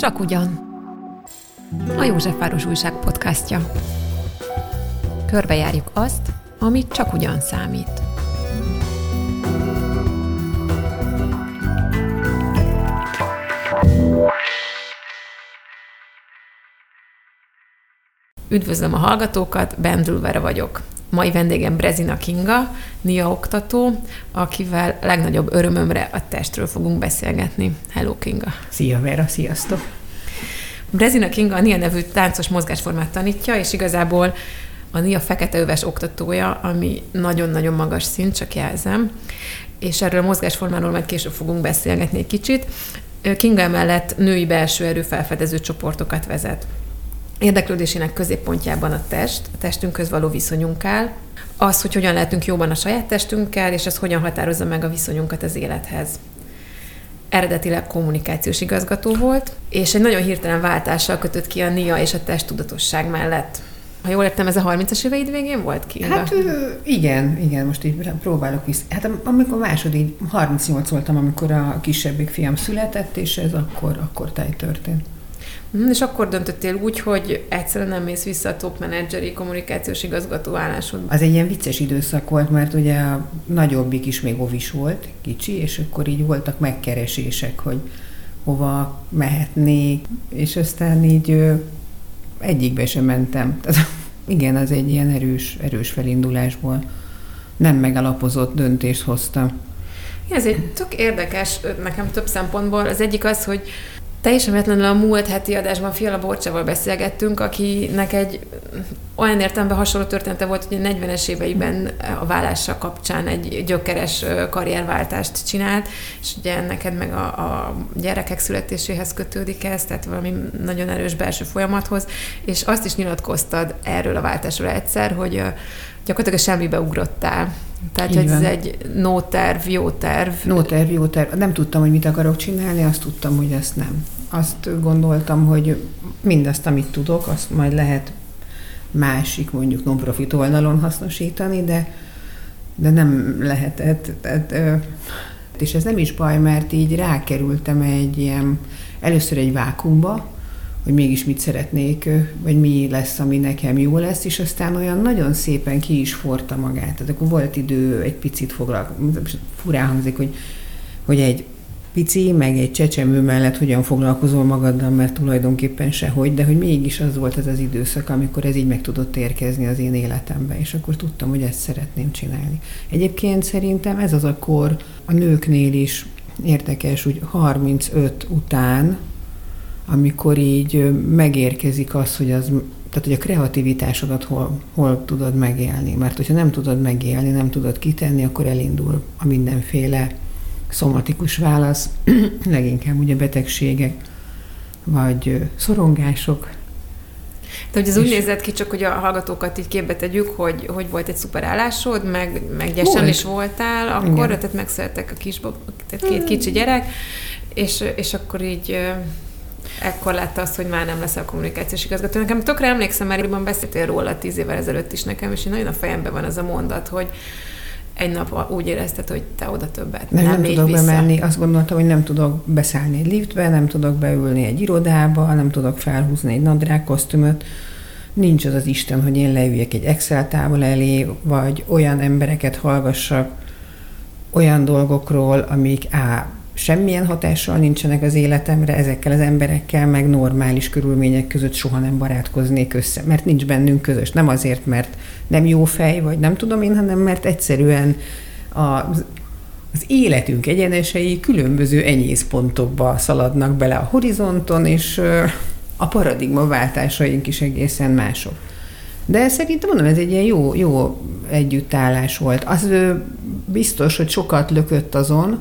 Csak ugyan. A Józsefváros Újság podcastja. Körbejárjuk azt, amit csak ugyan számít. Üdvözlöm a hallgatókat, Bendülvere vagyok. Mai vendégem Brezina Kinga, NIA oktató, akivel legnagyobb örömömre a testről fogunk beszélgetni. Hello Kinga! Szia Vera, sziasztok! Brezina Kinga a NIA nevű táncos mozgásformát tanítja, és igazából a NIA fekete öves oktatója, ami nagyon-nagyon magas szint, csak jelzem. És erről a mozgásformáról majd később fogunk beszélgetni egy kicsit. Kinga emellett női belső erő felfedező csoportokat vezet. Érdeklődésének középpontjában a test, a testünkhöz való viszonyunk áll, az, hogy hogyan lehetünk jóban a saját testünkkel, és ez hogyan határozza meg a viszonyunkat az élethez. Eredetileg kommunikációs igazgató volt, és egy nagyon hirtelen váltással kötött ki a NIA és a testtudatosság mellett. Ha jól értem, ez a 30-as éveid végén volt ki? Hát igen, igen, most így próbálok is. Hát amikor második, 38 voltam, amikor a kisebbik fiam született, és ez akkor, akkor táj történt. Mhm, és akkor döntöttél úgy, hogy egyszerűen nem mész vissza a top menedzseri kommunikációs igazgató állásodba. Az egy ilyen vicces időszak volt, mert ugye a nagyobbik is még ovis volt, kicsi, és akkor így voltak megkeresések, hogy hova mehetnék, és aztán így egyikbe sem mentem. Tehát, igen, az egy ilyen erős, erős felindulásból nem megalapozott döntést hoztam. Ez egy tök érdekes nekem több szempontból. Az egyik az, hogy Teljesen véletlenül a múlt heti adásban Fiala Borcsával beszélgettünk, akinek egy olyan értelemben hasonló története volt, hogy a 40-es éveiben a vállása kapcsán egy gyökeres karrierváltást csinált, és ugye neked meg a, a gyerekek születéséhez kötődik ez, tehát valami nagyon erős belső folyamathoz, és azt is nyilatkoztad erről a váltásról egyszer, hogy gyakorlatilag semmibe ugrottál. Tehát, hogy ez egy no terv, jó terv. No terv, jó terv. Nem tudtam, hogy mit akarok csinálni, azt tudtam, hogy ezt nem. Azt gondoltam, hogy mindazt, amit tudok, azt majd lehet másik, mondjuk non-profit oldalon hasznosítani, de, de nem lehetett. Tehát, és ez nem is baj, mert így rákerültem egy ilyen, először egy vákumba, hogy mégis mit szeretnék, vagy mi lesz, ami nekem jó lesz, és aztán olyan nagyon szépen ki is forta magát. Tehát akkor volt idő egy picit foglalkozni, furán hangzik, hogy, hogy egy pici, meg egy csecsemő mellett hogyan foglalkozol magaddal, mert tulajdonképpen sehogy, de hogy mégis az volt ez az időszak, amikor ez így meg tudott érkezni az én életembe, és akkor tudtam, hogy ezt szeretném csinálni. Egyébként szerintem ez az a kor a nőknél is érdekes, hogy 35 után amikor így megérkezik az, hogy az, tehát hogy a kreativitásodat hol, hol tudod megélni. Mert hogyha nem tudod megélni, nem tudod kitenni, akkor elindul a mindenféle szomatikus válasz, leginkább ugye betegségek, vagy szorongások, de hogy ez úgy nézett ki, csak hogy a hallgatókat így képbe tegyük, hogy, hogy volt egy szuper állásod, meg, meg gyesen is voltál akkor, Igen. tehát megszülettek a kis, tehát két kicsi gyerek, és, és akkor így ekkor látta azt, hogy már nem lesz a kommunikációs igazgató. Nekem tökre emlékszem, mert beszéltél róla tíz évvel ezelőtt is nekem, és én nagyon a fejemben van az a mondat, hogy egy nap úgy érezted, hogy te oda többet nem, nem tudok vissza. bemenni. Azt gondoltam, hogy nem tudok beszállni egy liftbe, nem tudok beülni egy irodába, nem tudok felhúzni egy nadrág kosztümöt. Nincs az az Isten, hogy én leüljek egy Excel tábla elé, vagy olyan embereket hallgassak olyan dolgokról, amik á, semmilyen hatással nincsenek az életemre, ezekkel az emberekkel meg normális körülmények között soha nem barátkoznék össze, mert nincs bennünk közös. Nem azért, mert nem jó fej, vagy nem tudom én, hanem mert egyszerűen a, az életünk egyenesei különböző enyészpontokba szaladnak bele a horizonton, és a paradigma váltásaink is egészen mások. De szerintem mondom, ez egy ilyen jó, jó együttállás volt. Az biztos, hogy sokat lökött azon,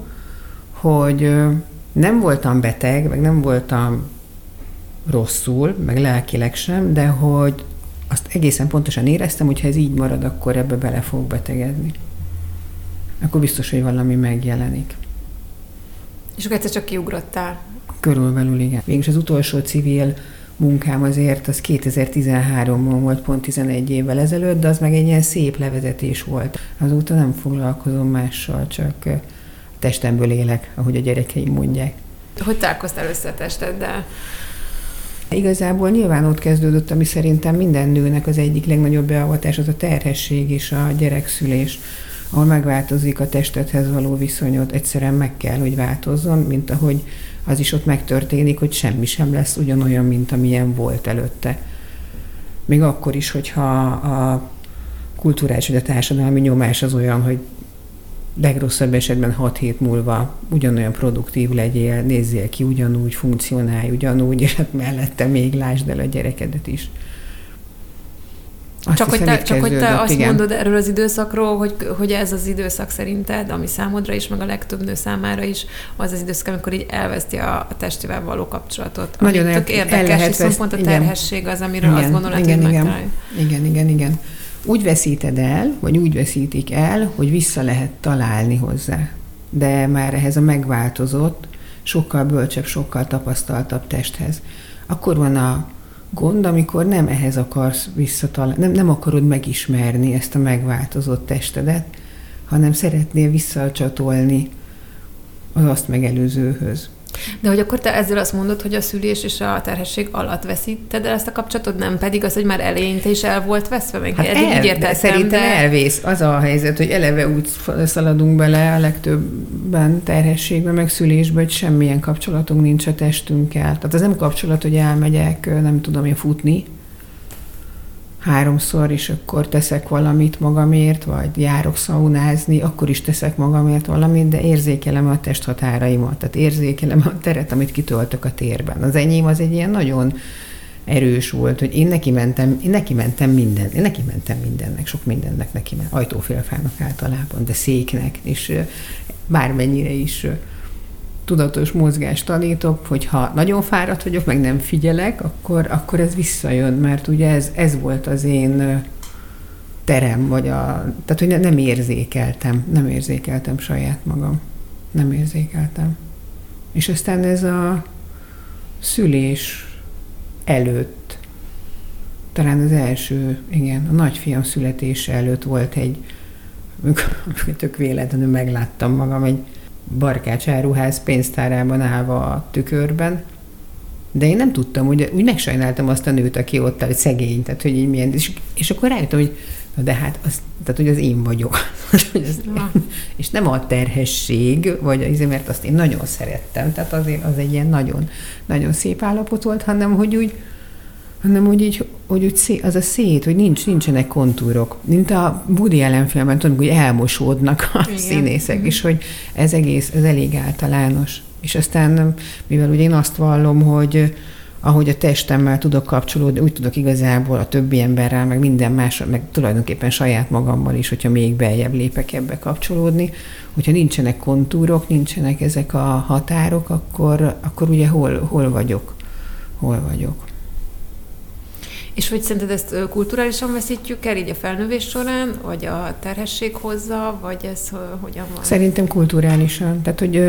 hogy nem voltam beteg, meg nem voltam rosszul, meg lelkileg sem, de hogy azt egészen pontosan éreztem, hogy ha ez így marad, akkor ebbe bele fog betegedni. Akkor biztos, hogy valami megjelenik. És akkor egyszer csak kiugrottál? Körülbelül igen. Végülis az utolsó civil munkám azért az 2013-ban volt, pont 11 évvel ezelőtt, de az meg egy ilyen szép levezetés volt. Azóta nem foglalkozom mással, csak testemből élek, ahogy a gyerekeim mondják. Hogy találkoztál össze a testeddel? Igazából nyilván ott kezdődött, ami szerintem minden nőnek az egyik legnagyobb beavatás, az a terhesség és a gyerekszülés ahol megváltozik a testethez való viszonyod, egyszerűen meg kell, hogy változzon, mint ahogy az is ott megtörténik, hogy semmi sem lesz ugyanolyan, mint amilyen volt előtte. Még akkor is, hogyha a kulturális vagy a társadalmi nyomás az olyan, hogy legrosszabb esetben 6 hét múlva ugyanolyan produktív legyél, nézzél ki ugyanúgy, funkcionálj ugyanúgy, és hát mellette még lásd el a gyerekedet is. Azt csak hiszem, hogy te, csak hogy te azt igen. mondod erről az időszakról, hogy, hogy ez az időszak szerinted, ami számodra is, meg a legtöbb nő számára is, az az időszak, amikor így elveszti a, a testével való kapcsolatot. Nagyon el, tök érdekes, el lehet viszont pont a terhesség az, amiről igen, azt gondolod, igen, hogy igen, igen, igen, igen. Úgy veszíted el, vagy úgy veszítik el, hogy vissza lehet találni hozzá. De már ehhez a megváltozott, sokkal bölcsebb, sokkal tapasztaltabb testhez. Akkor van a gond, amikor nem ehhez akarsz visszatalálni, nem, nem akarod megismerni ezt a megváltozott testedet, hanem szeretnél visszacsatolni az azt megelőzőhöz. De hogy akkor te ezzel azt mondod, hogy a szülés és a terhesség alatt veszíted el ezt a kapcsolatot, nem pedig az, hogy már eleinte is el volt veszve? Meg hát el, így de szerintem de... elvész. Az a helyzet, hogy eleve úgy szaladunk bele a legtöbben terhességbe, meg szülésbe, hogy semmilyen kapcsolatunk nincs a testünkkel. Tehát az nem kapcsolat, hogy elmegyek, nem tudom én futni, háromszor, és akkor teszek valamit magamért, vagy járok szaunázni, akkor is teszek magamért valamit, de érzékelem a testhatáraimat, tehát érzékelem a teret, amit kitöltök a térben. Az enyém az egy ilyen nagyon erős volt, hogy én neki mentem, én neki mentem minden, én neki mentem mindennek, sok mindennek neki mentem, ajtófélfának általában, de széknek, és bármennyire is tudatos mozgást tanítok, hogy ha nagyon fáradt vagyok, meg nem figyelek, akkor, akkor ez visszajön, mert ugye ez, ez volt az én terem, vagy a, tehát hogy nem érzékeltem, nem érzékeltem saját magam. Nem érzékeltem. És aztán ez a szülés előtt, talán az első, igen, a nagyfiam születése előtt volt egy, amikor tök véletlenül megláttam magam egy Barkács áruház pénztárában állva a tükörben, de én nem tudtam, hogy úgy megsajnáltam azt a nőt, aki ott egy szegény, tehát hogy így milyen, és, és akkor rájöttem, hogy na de hát az, tehát, hogy az én vagyok. az, és nem a terhesség, vagy az, mert azt én nagyon szerettem, tehát azért az egy ilyen nagyon, nagyon szép állapot volt, hanem hogy úgy, hanem hogy így, hogy úgy szé, az a szét, hogy nincs, nincsenek kontúrok. Mint a Woody Allen filmben, tudom, hogy elmosódnak a Igen. színészek, mm-hmm. és hogy ez egész, ez elég általános. És aztán, mivel ugye én azt vallom, hogy ahogy a testemmel tudok kapcsolódni, úgy tudok igazából a többi emberrel, meg minden más, meg tulajdonképpen saját magammal is, hogyha még beljebb lépek ebbe kapcsolódni, hogyha nincsenek kontúrok, nincsenek ezek a határok, akkor, akkor ugye hol, hol vagyok? Hol vagyok? És hogy szerinted ezt kulturálisan veszítjük el így a felnövés során, vagy a terhesség hozza, vagy ez hogyan van? Szerintem kulturálisan. Tehát, hogy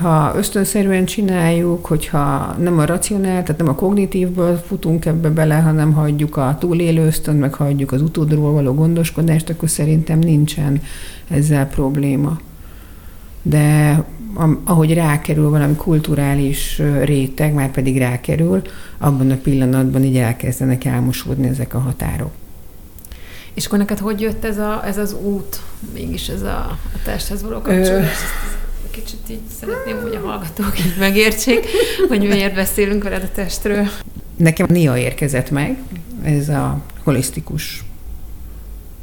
ha ösztönszerűen csináljuk, hogyha nem a racionál, tehát nem a kognitívből futunk ebbe bele, hanem hagyjuk a túlélő ösztön, meg hagyjuk az utódról való gondoskodást, akkor szerintem nincsen ezzel probléma. De ahogy rákerül valami kulturális réteg, már pedig rákerül, abban a pillanatban így elkezdenek elmosódni ezek a határok. És akkor neked hogy jött ez, a, ez az út, mégis ez a, a testhez való kapcsolás? Kicsit így szeretném, hogy a hallgatók így megértsék, hogy miért beszélünk veled a testről. Nekem néha érkezett meg ez a holisztikus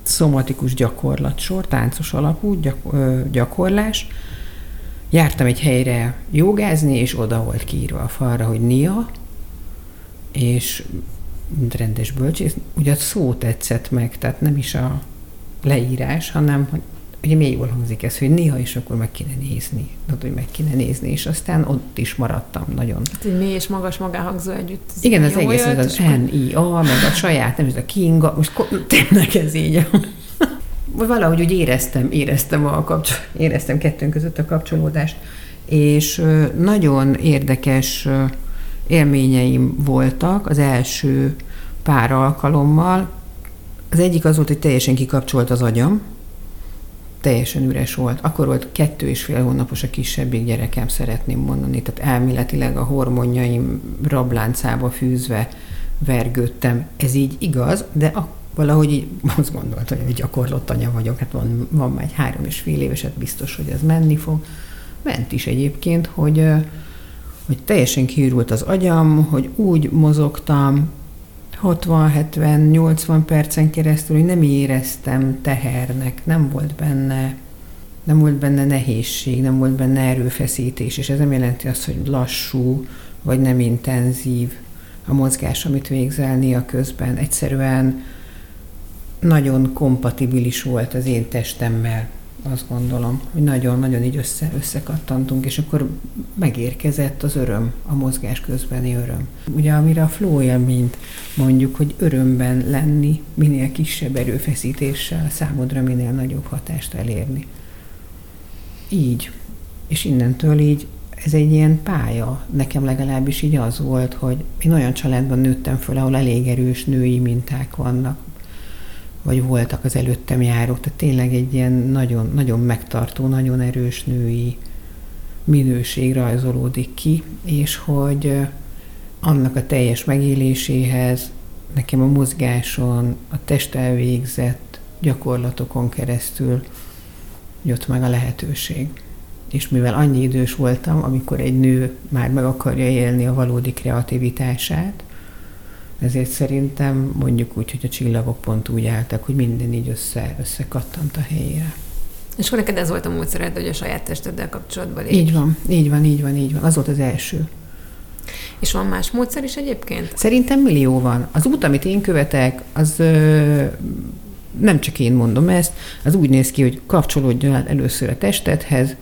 szomatikus gyakorlatsor, táncos alapú gyakorlás, jártam egy helyre jogázni, és oda volt kiírva a falra, hogy Nia, és rendes bölcsész, ugye a szó tetszett meg, tehát nem is a leírás, hanem hogy ugye még jól hangzik ez, hogy néha is akkor meg kéne nézni, tudod, hogy meg kéne nézni, és aztán ott is maradtam nagyon. Hát egy mély és magas magáhangzó együtt. Igen, az egész, jött, az N-I-A, meg a saját, nem ez a Kinga, most tényleg ez így valahogy úgy éreztem, éreztem a kapcsol, éreztem kettőnk között a kapcsolódást, és nagyon érdekes élményeim voltak az első pár alkalommal. Az egyik az volt, hogy teljesen kikapcsolt az agyam, teljesen üres volt. Akkor volt kettő és fél hónapos a kisebbik gyerekem, szeretném mondani. Tehát elméletileg a hormonjaim rabláncába fűzve vergődtem. Ez így igaz, de a, valahogy így azt gondoltam, hogy gyakorlott anya vagyok. Hát van, van már egy három és fél éves, hát biztos, hogy ez menni fog. Ment is egyébként, hogy, hogy teljesen kiürült az agyam, hogy úgy mozogtam, 60-70-80 percen keresztül, hogy nem éreztem tehernek, nem volt benne nem volt benne nehézség, nem volt benne erőfeszítés, és ez nem jelenti azt, hogy lassú, vagy nem intenzív a mozgás, amit végzel a közben. Egyszerűen nagyon kompatibilis volt az én testemmel azt gondolom, hogy nagyon-nagyon így össze, összekattantunk, és akkor megérkezett az öröm, a mozgás közbeni öröm. Ugye amire a flow élményt mondjuk, hogy örömben lenni, minél kisebb erőfeszítéssel, számodra minél nagyobb hatást elérni. Így. És innentől így ez egy ilyen pálya. Nekem legalábbis így az volt, hogy én olyan családban nőttem föl, ahol elég erős női minták vannak, vagy voltak az előttem járók, tehát tényleg egy ilyen nagyon, nagyon megtartó, nagyon erős női minőség rajzolódik ki, és hogy annak a teljes megéléséhez nekem a mozgáson, a testtel végzett gyakorlatokon keresztül jött meg a lehetőség. És mivel annyi idős voltam, amikor egy nő már meg akarja élni a valódi kreativitását, ezért szerintem mondjuk úgy, hogy a csillagok pont úgy álltak, hogy minden így össze, összekattant a helyére. És akkor neked ez volt a módszered, hogy a saját testeddel kapcsolatban lépj. Így van, így van, így van, így van. Az volt az első. És van más módszer is egyébként? Szerintem millió van. Az út, amit én követek, az ö, nem csak én mondom ezt, az úgy néz ki, hogy kapcsolódjon el először a testedhez,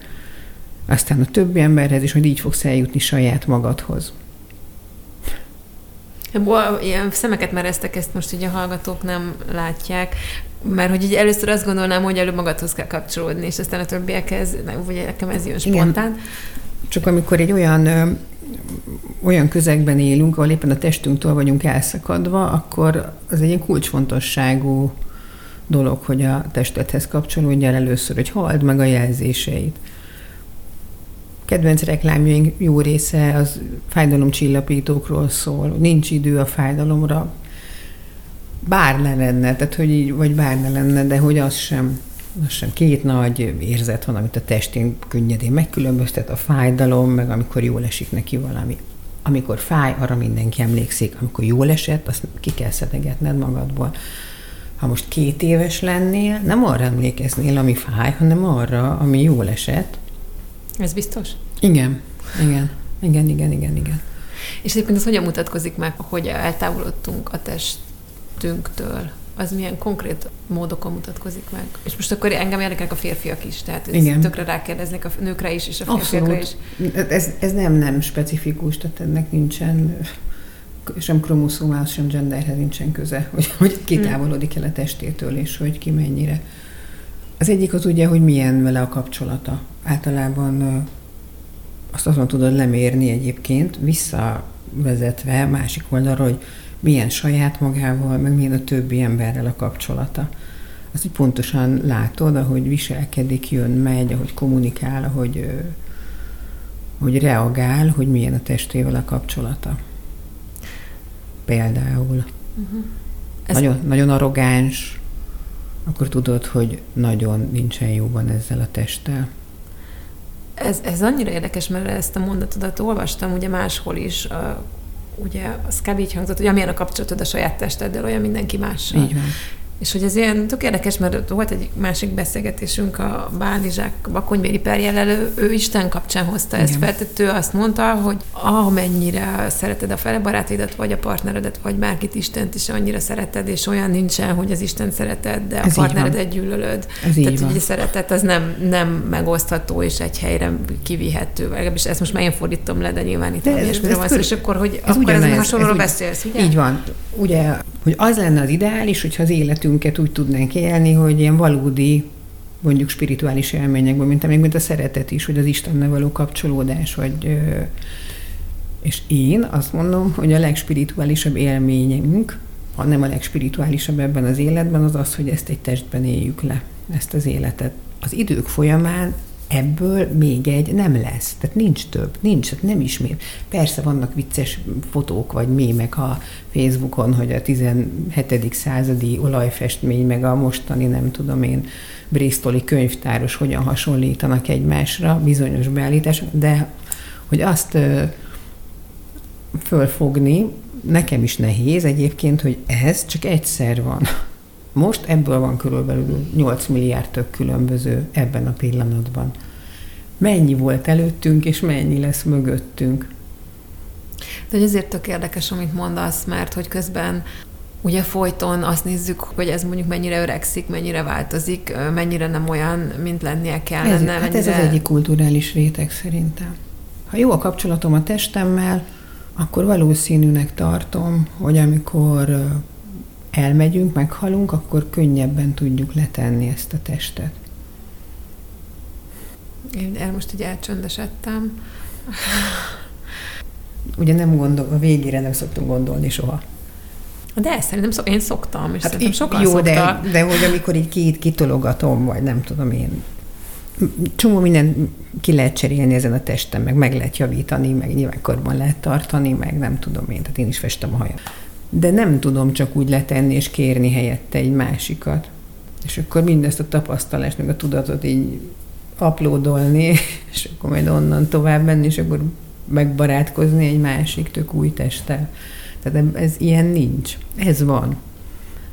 aztán a többi emberhez, és hogy így fogsz eljutni saját magadhoz. Ilyen szemeket mereztek, ezt most ugye a hallgatók nem látják, mert hogy így először azt gondolnám, hogy előbb magadhoz kell kapcsolódni, és aztán a többiekhez, vagy nekem ez jön spontán. Igen. Csak amikor egy olyan olyan közegben élünk, ahol éppen a testünktől vagyunk elszakadva, akkor az egy ilyen kulcsfontosságú dolog, hogy a testedhez kapcsolódjál először, hogy halld meg a jelzéseit kedvenc reklámjaink jó része az fájdalomcsillapítókról szól. Nincs idő a fájdalomra. Bár ne lenne, tehát hogy így, vagy bár ne lenne, de hogy az sem, az sem. Két nagy érzet van, amit a testén könnyedén megkülönböztet, a fájdalom, meg amikor jól esik neki valami. Amikor fáj, arra mindenki emlékszik. Amikor jól esett, azt ki kell szedegetned magadból. Ha most két éves lennél, nem arra emlékeznél, ami fáj, hanem arra, ami jól esett, ez biztos? Igen, igen, igen, igen, igen, igen. És egyébként ez hogyan mutatkozik meg, hogy eltávolodtunk a testünktől? Az milyen konkrét módokon mutatkozik meg? És most akkor engem érdekelnek a férfiak is, tehát Igen. tökre rákérdeznek a nőkre is, és a férfiakra Abszolút. is. Ez, ez nem, nem specifikus, tehát ennek nincsen sem kromoszómához, sem genderhez nincsen köze, hogy, hogy kitávolodik el a testétől, és hogy ki mennyire. Az egyik az ugye, hogy milyen vele a kapcsolata általában azt azon tudod lemérni egyébként, visszavezetve másik oldalra, hogy milyen saját magával, meg milyen a többi emberrel a kapcsolata. Azt így pontosan látod, ahogy viselkedik, jön, megy, ahogy kommunikál, ahogy, hogy reagál, hogy milyen a testével a kapcsolata. Például. Uh-huh. Nagyon, nagyon arrogáns, akkor tudod, hogy nagyon nincsen jóban ezzel a testtel. Ez, ez annyira érdekes, mert ezt a mondatodat olvastam ugye máshol is, ugye az kb. így hangzott, hogy amilyen a kapcsolatod a saját testeddel, olyan mindenki mással. Így van. És hogy ez ilyen tök érdekes, mert volt egy másik beszélgetésünk a Bálizsák Bakonyvéri perjelelő, ő Isten kapcsán hozta ezt fel, tehát ő azt mondta, hogy amennyire szereted a fele barátidat, vagy a partneredet, vagy bárkit Istent is annyira szereted, és olyan nincsen, hogy az Isten szereted, de ez a partneredet gyűlölöd. Ez tehát, hogy a szeretet az nem, nem megosztható, és egy helyre kivihető. Legalábbis ezt most már én fordítom le, de nyilván itt nem ilyesmire van szó, és akkor, hogy ez akkor ez hasonlóról beszélsz, ugye? Így van. Ugye, hogy az lenne az ideális, hogyha az életünk életünket úgy tudnánk élni, hogy ilyen valódi mondjuk spirituális élményekben, mint, mint a szeretet is, hogy az Istennel való kapcsolódás, vagy és én azt mondom, hogy a legspirituálisabb élményünk, ha nem a legspirituálisabb ebben az életben, az az, hogy ezt egy testben éljük le, ezt az életet. Az idők folyamán ebből még egy nem lesz. Tehát nincs több, nincs, tehát nem ismér. Persze vannak vicces fotók vagy mémek a Facebookon, hogy a 17. századi olajfestmény, meg a mostani, nem tudom én, Bristoli könyvtáros hogyan hasonlítanak egymásra, bizonyos beállítás, de hogy azt fölfogni, nekem is nehéz egyébként, hogy ez csak egyszer van. Most ebből van körülbelül 8 milliárd tök különböző ebben a pillanatban. Mennyi volt előttünk, és mennyi lesz mögöttünk. De hogy ezért tök érdekes, amit mondasz, mert hogy közben ugye folyton azt nézzük, hogy ez mondjuk mennyire öregszik, mennyire változik, mennyire nem olyan, mint lennie kellene. Ez, mennyire... hát ez az egyik kulturális réteg szerintem. Ha jó a kapcsolatom a testemmel, akkor valószínűnek tartom, hogy amikor elmegyünk, meghalunk, akkor könnyebben tudjuk letenni ezt a testet. Én el most így elcsöndesedtem. Ugye nem gondol, a végére nem szoktunk gondolni soha. De ezt szerintem szok, én szoktam, és hát szerintem sokan Jó, szoktak. de, de hogy amikor így ki, kitologatom, vagy nem tudom én, csomó minden ki lehet cserélni ezen a testen, meg meg lehet javítani, meg nyilván korban lehet tartani, meg nem tudom én, tehát én is festem a hajam. De nem tudom csak úgy letenni és kérni helyette egy másikat. És akkor mindezt a tapasztalást, meg a tudatot így uploadolni, és akkor majd onnan tovább menni, és akkor megbarátkozni egy másik tök új testtel. Tehát ez ilyen nincs. Ez van.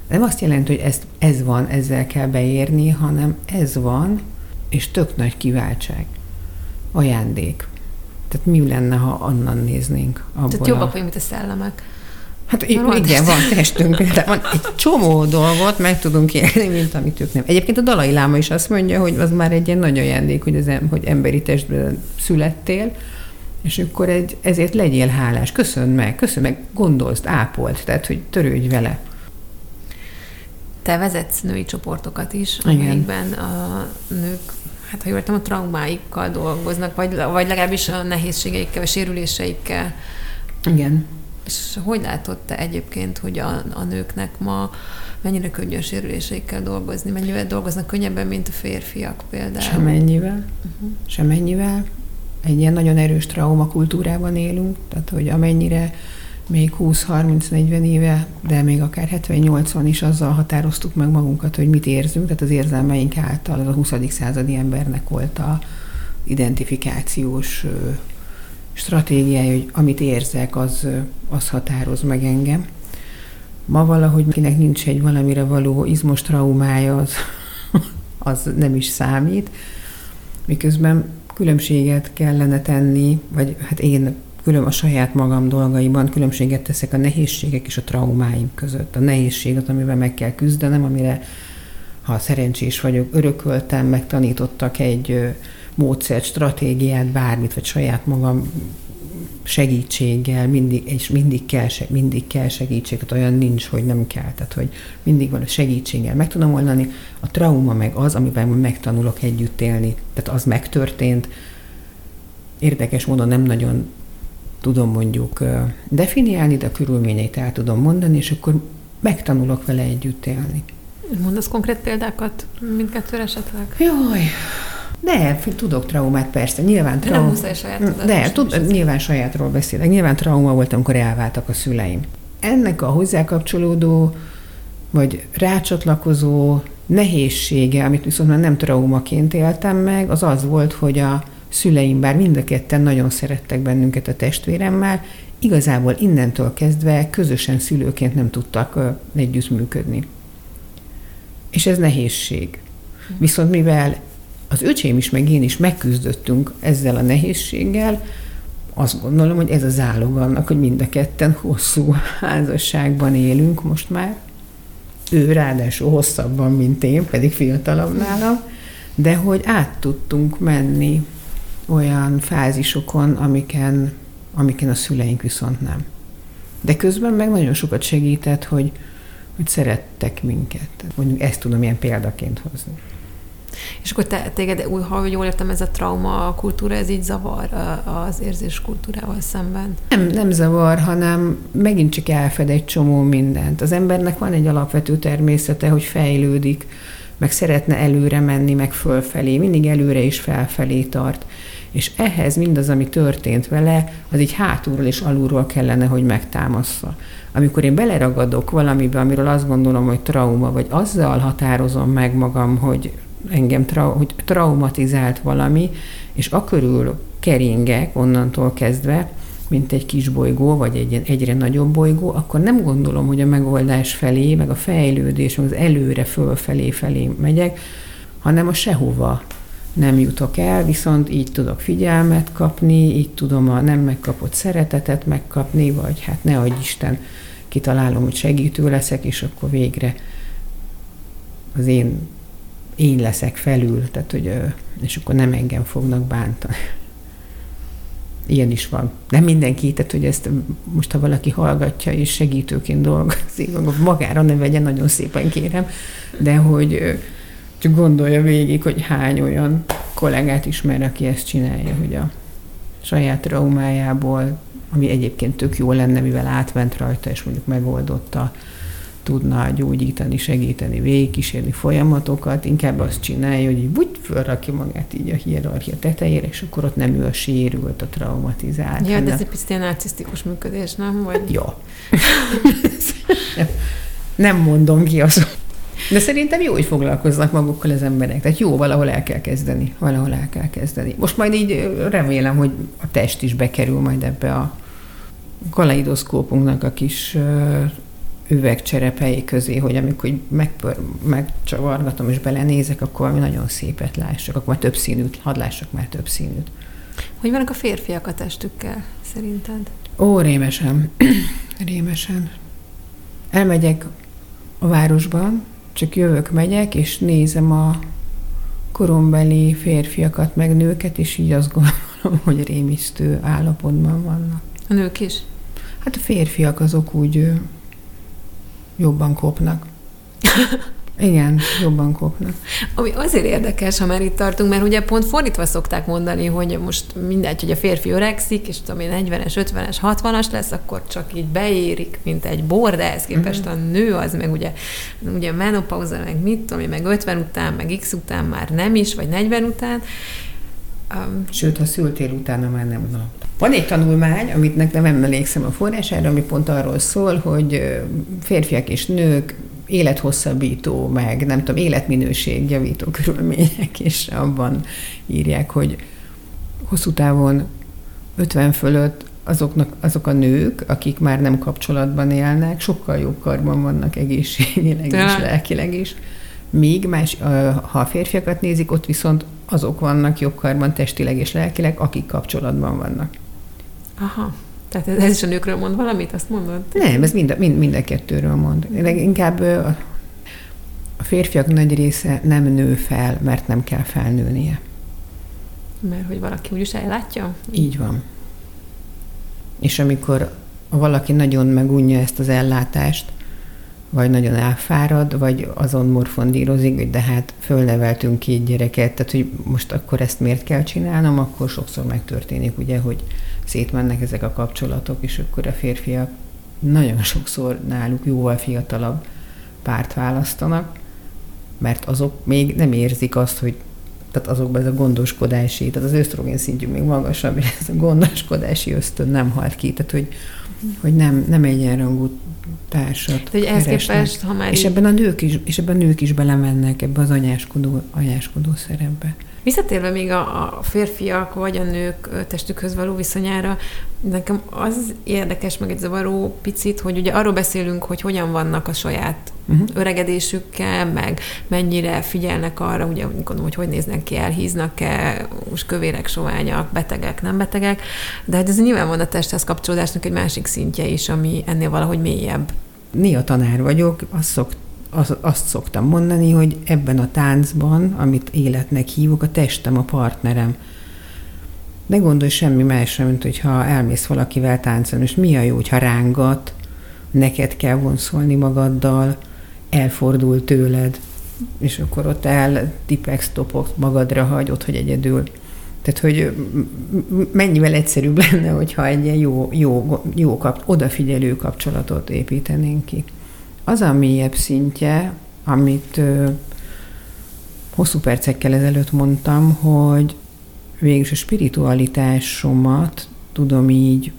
Nem azt jelenti, hogy ez, ez van, ezzel kell beérni, hanem ez van, és tök nagy kiváltság. Ajándék. Tehát mi lenne, ha annan néznénk? Abból Tehát jobbak vagy, mint a szellemek. Hát igen, igen, van testünk, de van egy csomó dolgot meg tudunk élni, mint amit ők nem. Egyébként a Dalai Láma is azt mondja, hogy az már egy ilyen nagy ajándék, hogy, az, hogy emberi testben születtél, és akkor egy, ezért legyél hálás, köszön meg, köszön meg, gondolzd, ápolt, tehát hogy törődj vele. Te vezetsz női csoportokat is, amelyikben a nők hát ha jól értem, a traumáikkal dolgoznak, vagy, vagy legalábbis a nehézségeikkel, a sérüléseikkel. Igen. És hogy látod te egyébként, hogy a, a nőknek ma mennyire könnyű a sérüléseikkel dolgozni? Mennyivel dolgoznak könnyebben, mint a férfiak például? Semennyivel. Uh-huh. Semennyivel. Egy ilyen nagyon erős traumakultúrában élünk, tehát hogy amennyire még 20-30-40 éve, de még akár 70-80 is azzal határoztuk meg magunkat, hogy mit érzünk, tehát az érzelmeink által az a 20. századi embernek volt a identifikációs stratégiája, hogy amit érzek, az, az határoz meg engem. Ma valahogy kinek nincs egy valamire való izmos traumája, az, az nem is számít, miközben különbséget kellene tenni, vagy hát én külön a saját magam dolgaiban különbséget teszek a nehézségek és a traumáim között. A nehézséget, amivel meg kell küzdenem, amire, ha szerencsés vagyok, örököltem, megtanítottak egy módszert, stratégiát, bármit, vagy saját magam segítséggel, mindig, és mindig kell, mindig kell segítség, tehát olyan nincs, hogy nem kell, tehát hogy mindig van a segítséggel meg tudom oldani. A trauma meg az, amiben megtanulok együtt élni. Tehát az megtörtént, érdekes módon nem nagyon tudom mondjuk definiálni, de a körülményeit el tudom mondani, és akkor megtanulok vele együtt élni. Mondasz konkrét példákat mindkettőre esetleg? Jaj, de, tudok traumát, persze. Nyilván trauma. Nem muszáj saját De, tud, nyilván sajátról beszélek. Nyilván trauma volt, amikor elváltak a szüleim. Ennek a hozzákapcsolódó, vagy rácsatlakozó nehézsége, amit viszont már nem traumaként éltem meg, az az volt, hogy a szüleim, bár mind a ketten nagyon szerettek bennünket a testvéremmel, igazából innentől kezdve közösen szülőként nem tudtak együttműködni. És ez nehézség. Viszont mivel az öcsém is, meg én is megküzdöttünk ezzel a nehézséggel, azt gondolom, hogy ez a zálog annak, hogy mind a ketten hosszú házasságban élünk most már. Ő ráadásul hosszabban, mint én, pedig fiatalabb nálam, de hogy át tudtunk menni olyan fázisokon, amiken, amiken a szüleink viszont nem. De közben meg nagyon sokat segített, hogy, hogy szerettek minket. Mondjuk ezt tudom ilyen példaként hozni. És akkor te, téged, ha jól értem, ez a trauma a kultúra, ez így zavar az érzés kultúrával szemben? Nem, nem zavar, hanem megint csak elfed egy csomó mindent. Az embernek van egy alapvető természete, hogy fejlődik, meg szeretne előre menni, meg fölfelé, mindig előre és felfelé tart. És ehhez mindaz, ami történt vele, az így hátulról és alulról kellene, hogy megtámassza. Amikor én beleragadok valamibe, amiről azt gondolom, hogy trauma, vagy azzal határozom meg magam, hogy engem tra- hogy traumatizált valami, és akörül keringek onnantól kezdve, mint egy kis bolygó, vagy egy egyre nagyobb bolygó, akkor nem gondolom, hogy a megoldás felé, meg a fejlődés, az előre, fölfelé felé megyek, hanem a sehova nem jutok el, viszont így tudok figyelmet kapni, így tudom a nem megkapott szeretetet megkapni, vagy hát ne adj Isten, kitalálom, hogy segítő leszek, és akkor végre az én én leszek felül, tehát hogy, és akkor nem engem fognak bántani. Ilyen is van. Nem mindenki, tehát hogy ezt most, ha valaki hallgatja és segítőként dolgozik, magára ne vegye, nagyon szépen kérem, de hogy csak gondolja végig, hogy hány olyan kollégát ismer, aki ezt csinálja, hogy a saját traumájából, ami egyébként tök jó lenne, mivel átment rajta, és mondjuk megoldotta, tudna gyógyítani, segíteni, végigkísérni folyamatokat, inkább azt csinálja, hogy úgy fölrakja magát így a hierarchia tetejére, és akkor ott nem ő a sérült, a traumatizált. Ja, de ez egy picit ilyen narcisztikus működés, nem? Vagy... Jó. nem mondom ki azt. De szerintem jó, hogy foglalkoznak magukkal az emberek. Tehát jó, valahol el kell kezdeni. Valahol el kell kezdeni. Most majd így remélem, hogy a test is bekerül majd ebbe a kaleidoszkópunknak a kis üvegcserepei közé, hogy amikor megpör, megcsavargatom és belenézek, akkor valami nagyon szépet lássak, akkor már több színűt, hadd lássak már több színűt. Hogy vannak a férfiak a testükkel, szerinted? Ó, rémesen. rémesen. Elmegyek a városban, csak jövök, megyek, és nézem a korombeli férfiakat, meg nőket, és így azt gondolom, hogy rémisztő állapotban vannak. A nők is? Hát a férfiak azok úgy jobban kopnak. Igen, jobban kopnak. Ami azért érdekes, ha már itt tartunk, mert ugye pont fordítva szokták mondani, hogy most mindegy, hogy a férfi öregszik, és tudom én 40-es, 50-es, 60-as lesz, akkor csak így beérik, mint egy bor, de ez képest mm-hmm. a nő az meg ugye, ugye menopauza, meg mit tudom én, meg 50 után, meg x után már nem is, vagy 40 után. Um, Sőt, ha szültél utána már nem. Na. Van egy tanulmány, amit nem emlékszem a forrására, ami pont arról szól, hogy férfiak és nők élethosszabbító, meg nem tudom, életminőségjavító körülmények, és abban írják, hogy hosszú távon 50 fölött azoknak, azok a nők, akik már nem kapcsolatban élnek, sokkal jobb karban vannak egészségileg De. és lelkileg is. Míg más, ha a férfiakat nézik, ott viszont azok vannak jobb karban testileg és lelkileg, akik kapcsolatban vannak. Aha. Tehát ez is a nőkről mond valamit, azt mondod? Nem, ez mind, mind, mind a kettőről mond. De inkább a férfiak nagy része nem nő fel, mert nem kell felnőnie. Mert hogy valaki úgyis ellátja? Így van. És amikor valaki nagyon megunja ezt az ellátást, vagy nagyon elfárad, vagy azon morfondírozik, hogy de hát fölneveltünk két gyereket, tehát hogy most akkor ezt miért kell csinálnom, akkor sokszor megtörténik, ugye, hogy szétmennek ezek a kapcsolatok, és akkor a férfiak nagyon sokszor náluk jóval fiatalabb párt választanak, mert azok még nem érzik azt, hogy tehát azokban ez a gondoskodási, tehát az ösztrogén szintjük még magasabb, és ez a gondoskodási ösztön nem halt ki, tehát hogy, hogy nem, nem egyenrangú társat De hogy ehhez képest, ha már és így... ebben a nők is, és ebben a nők is belemennek ebbe az anyáskodó, anyáskodó szerepbe. Visszatérve még a, a férfiak vagy a nők testükhöz való viszonyára, nekem az érdekes, meg egy zavaró picit, hogy ugye arról beszélünk, hogy hogyan vannak a saját uh-huh. öregedésükkel, meg mennyire figyelnek arra, ugye gondolom, hogy hogy néznek ki, elhíznak-e, most kövérek, soványak, betegek, nem betegek, de hát ez nyilván van a testhez kapcsolódásnak egy másik szintje is, ami ennél valahogy mélyebb. Néha tanár vagyok, azt szokt az, azt szoktam mondani, hogy ebben a táncban, amit életnek hívok, a testem a partnerem. Ne gondolj semmi másra, mint hogyha elmész valakivel táncolni, és mi a jó, hogyha rángat, neked kell vonszolni magaddal, elfordul tőled, és akkor ott el tipex topok magadra hagy, ott, hogy egyedül. Tehát, hogy mennyivel egyszerűbb lenne, hogyha egy ilyen jó, jó, jó kap, odafigyelő kapcsolatot építenénk ki az a mélyebb szintje, amit hosszú percekkel ezelőtt mondtam, hogy végül a spiritualitásomat tudom így,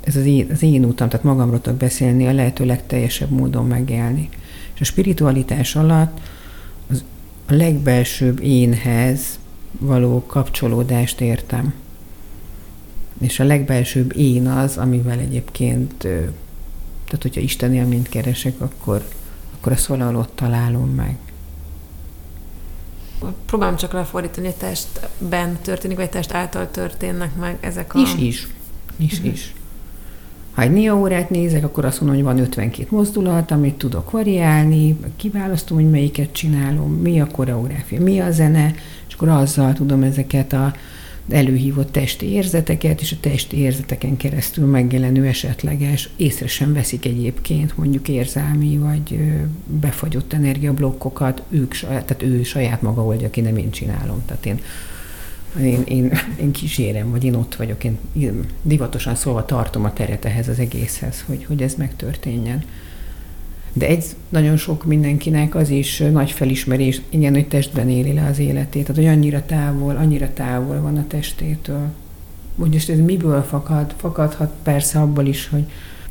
ez az én, az én utam, tehát magamról tudok beszélni, a lehető legteljesebb módon megélni. És a spiritualitás alatt az a legbelsőbb énhez való kapcsolódást értem. És a legbelsőbb én az, amivel egyébként, tehát hogyha Isten élményt keresek, akkor, akkor azt valahol ott találom meg. Próbálom csak lefordítani, hogy testben történik, vagy test által történnek meg ezek a... Is, is. Is, uh-huh. is. Ha egy órát nézek, akkor azt mondom, hogy van 52 mozdulat, amit tudok variálni, kiválasztom, hogy melyiket csinálom, mi a koreográfia, mi a zene, és akkor azzal tudom ezeket a előhívott testi érzeteket, és a testi érzeteken keresztül megjelenő esetleges, észre sem veszik egyébként mondjuk érzelmi vagy befagyott energiablokkokat, ők, tehát ő saját maga oldja ki, nem én csinálom. Tehát én én, én, én kísérem, vagy én ott vagyok, én, divatosan szólva tartom a teret ehhez az egészhez, hogy, hogy ez megtörténjen. De egy nagyon sok mindenkinek az is nagy felismerés, igen, hogy testben éli le az életét, tehát hogy annyira távol, annyira távol van a testétől. Úgy ez miből fakad? Fakadhat persze abból is, hogy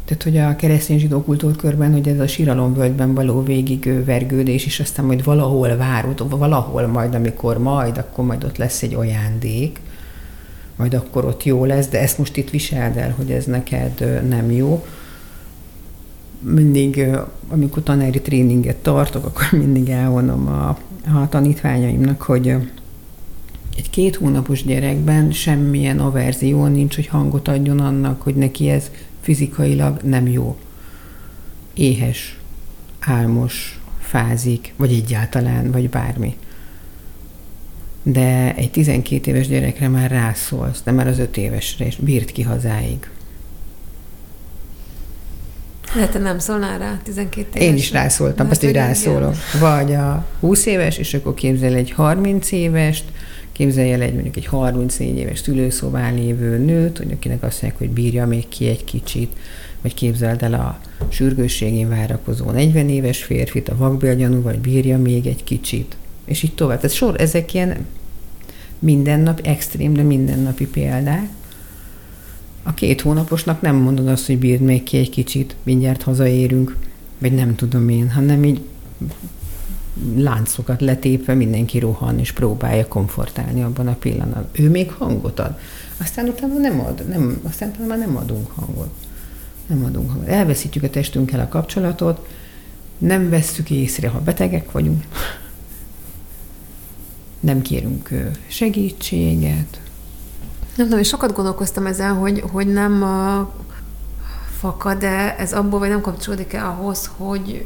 tehát, hogy a keresztény zsidó kultúrkörben, hogy ez a síralomvölgyben való végig vergődés, és aztán majd valahol várod, valahol majd, amikor majd, akkor majd ott lesz egy ajándék, majd akkor ott jó lesz, de ezt most itt viseld el, hogy ez neked nem jó. Mindig, amikor tanári tréninget tartok, akkor mindig elvonom a, a tanítványaimnak, hogy egy két hónapos gyerekben semmilyen averzió nincs, hogy hangot adjon annak, hogy neki ez fizikailag nem jó. Éhes, álmos, fázik, vagy egyáltalán, vagy bármi. De egy 12 éves gyerekre már rászólsz, de már az 5 évesre, és bírt ki hazáig. Lehet, nem szólnál rá 12 éves? Én is rászóltam, azt, hogy rászólok. Vagy a 20 éves, és akkor képzel egy 30 évest, Képzelje el egy mondjuk egy 34 éves szülőszobán lévő nőt, hogy akinek azt mondják, hogy bírja még ki egy kicsit, vagy képzeld el a sürgősségén várakozó 40 éves férfit, a vakbélgyanú, vagy bírja még egy kicsit. És így tovább. Tehát sor, ezek ilyen mindennap, extrém, de mindennapi példák. A két hónaposnak nem mondod azt, hogy bírd még ki egy kicsit, mindjárt hazaérünk, vagy nem tudom én, hanem így láncokat letépve mindenki rohan és próbálja komfortálni abban a pillanatban. Ő még hangot ad. Aztán utána nem ad, nem, aztán utána már nem adunk hangot. Nem adunk hangot. Elveszítjük a testünkkel a kapcsolatot, nem vesszük észre, ha betegek vagyunk, nem kérünk segítséget. Nem tudom, és sokat gondolkoztam ezen, hogy, hogy nem fakad, de ez abból, vagy nem kapcsolódik-e ahhoz, hogy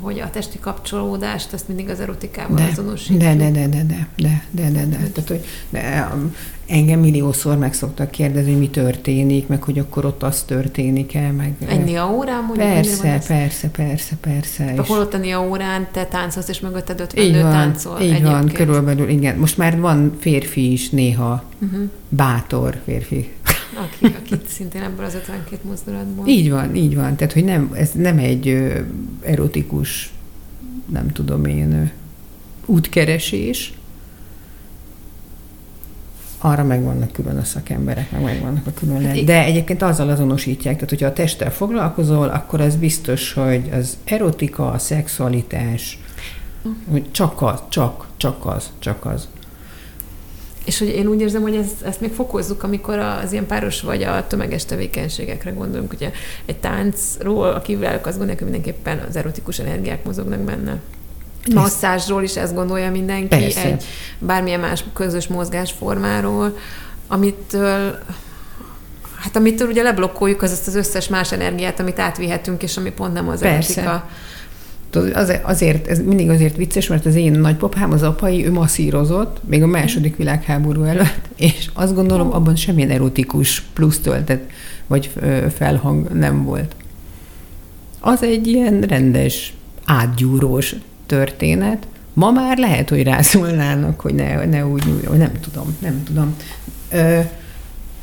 hogy a testi kapcsolódást ezt mindig az erotikával de, azonosítjuk. De, de, de, de, de, de, de, de, de. Tehát, hogy de, um, engem milliószor meg szoktak kérdezni, hogy mi történik, meg hogy akkor ott az történik-e, meg... Egy a órán mondjuk? Persze, persze, persze, persze. És hol ott a órán te táncolsz, és mögötted 50 így van, táncol Így egyébként. van, körülbelül, igen. Most már van férfi is néha, uh-huh. bátor férfi aki, akit szintén ebből az 52 mozdulatból. Így van, így van. Tehát, hogy nem, ez nem egy ö, erotikus, nem tudom én, ö, útkeresés, arra megvannak külön a szakemberek, meg megvannak a külön hát De egyébként azzal azonosítják, tehát hogyha a testtel foglalkozol, akkor ez biztos, hogy az erotika, a szexualitás, hogy csak az, csak, csak az, csak az. És hogy én úgy érzem, hogy ezt, ezt még fokozzuk, amikor az ilyen páros vagy a tömeges tevékenységekre gondolunk. Ugye egy táncról, a kívülelők azt gondolják, hogy mindenképpen az erotikus energiák mozognak benne. Masszázsról is ezt gondolja mindenki, Persze. egy bármilyen más közös mozgásformáról, amitől Hát amitől ugye leblokkoljuk az azt az összes más energiát, amit átvihetünk, és ami pont nem az Persze. erotika azért, ez mindig azért vicces, mert az én nagypapám, az apai, ő masszírozott, még a második világháború előtt, és azt gondolom, abban semmilyen erotikus plusz töltet, vagy felhang nem volt. Az egy ilyen rendes, átgyúrós történet. Ma már lehet, hogy rászólnának, hogy ne, ne úgy nyúljon, nem tudom, nem tudom. Ö,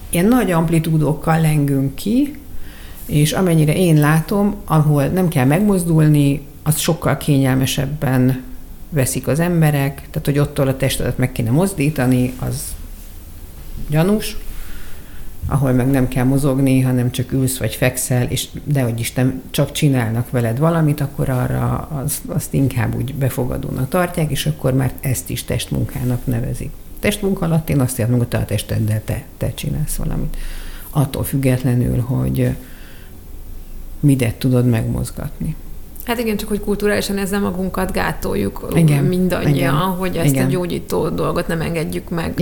ilyen nagy amplitúdokkal lengünk ki, és amennyire én látom, ahol nem kell megmozdulni, az sokkal kényelmesebben veszik az emberek, tehát hogy ottól a testedet meg kéne mozdítani, az gyanús, ahol meg nem kell mozogni, hanem csak ülsz vagy fekszel, és de hogy Isten csak csinálnak veled valamit, akkor arra az, azt inkább úgy befogadónak tartják, és akkor már ezt is testmunkának nevezik. Testmunka alatt én azt értem, hogy te a testeddel te, te csinálsz valamit. Attól függetlenül, hogy midet tudod megmozgatni. Hát igen, csak hogy kulturálisan ezzel magunkat gátoljuk igen, mindannyian, igen, hogy ezt igen. a gyógyító dolgot nem engedjük meg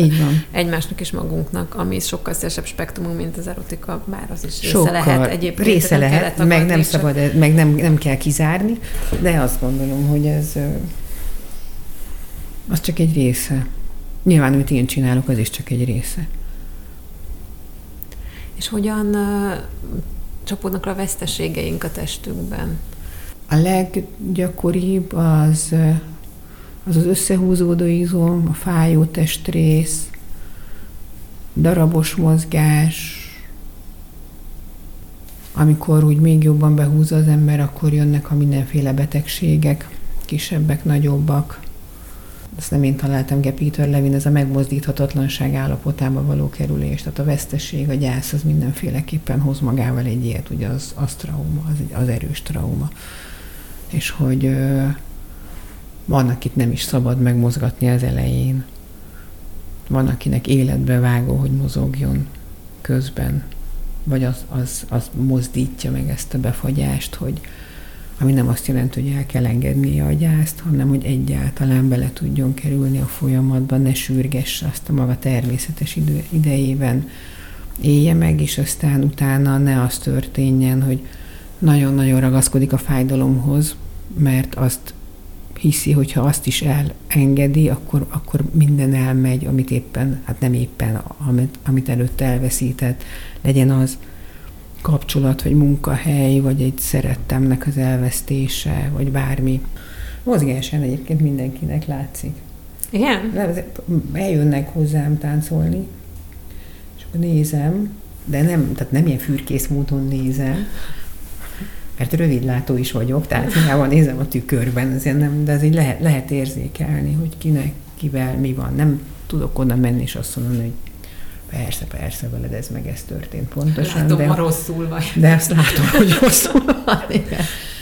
egymásnak és magunknak, ami sokkal szélesebb spektrumunk, mint az erotika, bár az is része sokkal lehet egyébként. Része lehet, meg nem szabad, meg nem, nem kell kizárni, de azt gondolom, hogy ez az csak egy része. Nyilván, amit én csinálok, az is csak egy része. És hogyan csapódnak a veszteségeink a testünkben? A leggyakoribb az az, az összehúzódó izom, a fájó testrész, darabos mozgás, amikor úgy még jobban behúzza az ember, akkor jönnek a mindenféle betegségek, kisebbek, nagyobbak. Ezt nem én találtam Ge Peter Levin, ez a megmozdíthatatlanság állapotába való kerülés. Tehát a veszteség, a gyász, az mindenféleképpen hoz magával egy ilyet, ugye az, az trauma, az, az erős trauma és hogy van, akit nem is szabad megmozgatni az elején. Van, akinek életbe vágó, hogy mozogjon közben, vagy az, az, az mozdítja meg ezt a befagyást, hogy ami nem azt jelenti, hogy el kell engednie a gyászt, hanem hogy egyáltalán bele tudjon kerülni a folyamatba, ne sürgesse azt a maga természetes idő, idejében, élje meg, és aztán utána ne az történjen, hogy nagyon-nagyon ragaszkodik a fájdalomhoz, mert azt hiszi, hogy ha azt is elengedi, akkor, akkor minden elmegy, amit éppen, hát nem éppen, amit, amit előtte elveszített, legyen az kapcsolat, vagy munkahely, vagy egy szerettemnek az elvesztése, vagy bármi. Mozgásen egyébként mindenkinek látszik. Igen? Eljönnek hozzám táncolni, és akkor nézem, de nem, tehát nem ilyen fürkész módon nézem, mert rövidlátó is vagyok, tehát hiába nézem a tükörben, azért nem, de azért lehet, lehet érzékelni, hogy kinek, kivel mi van. Nem tudok oda menni és azt mondani, hogy persze, persze, veled ez meg ez történt pontosan. Látom, de, ha rosszul vagy. De azt látom, hogy rosszul van.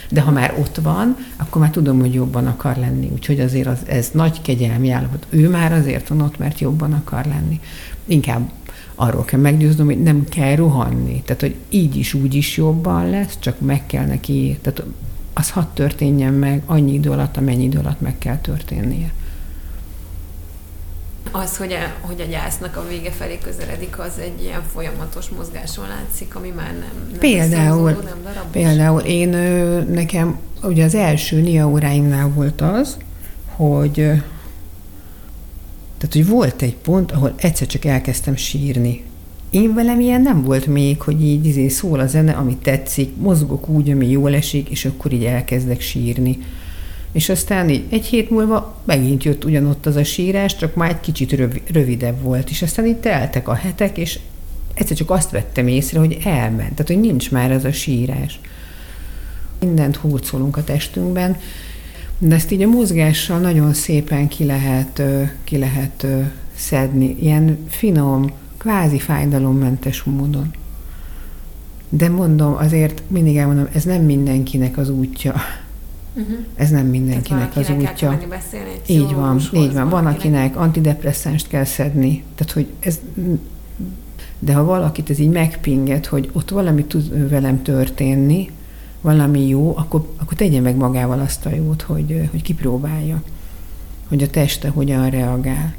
De ha már ott van, akkor már tudom, hogy jobban akar lenni. Úgyhogy azért az, ez nagy kegyelmi állapot. Ő már azért van ott, mert jobban akar lenni. Inkább arról kell meggyőznöm, hogy nem kell rohanni. Tehát, hogy így is, úgy is jobban lesz, csak meg kell neki, tehát az hadd történjen meg annyi idő alatt, amennyi idő alatt meg kell történnie. Az, hogy a, hogy a gyásznak a vége felé közeledik, az egy ilyen folyamatos mozgáson látszik, ami már nem, nem Például, nem darabos. például én nekem ugye az első NIA óráimnál volt az, hogy tehát, hogy volt egy pont, ahol egyszer csak elkezdtem sírni. Én velem ilyen nem volt még, hogy így izé szól a zene, ami tetszik, mozgok úgy, ami jól esik, és akkor így elkezdek sírni. És aztán így egy hét múlva megint jött ugyanott az a sírás, csak már egy kicsit rövidebb volt. És aztán itt teltek a hetek, és egyszer csak azt vettem észre, hogy elment. Tehát, hogy nincs már ez a sírás. Mindent hurcolunk a testünkben, de ezt így a mozgással nagyon szépen ki lehet, ki lehet szedni, ilyen finom, kvázi fájdalommentes módon. De mondom, azért mindig elmondom, ez nem mindenkinek az útja. Uh-huh. Ez nem mindenkinek az útja. így van, így van. Van, akinek antidepresszánst kell szedni. Tehát, hogy ez de ha valakit ez így megpinget, hogy ott valami tud velem történni, valami jó, akkor, akkor tegye meg magával azt a jót, hogy, hogy kipróbálja, hogy a teste hogyan reagál.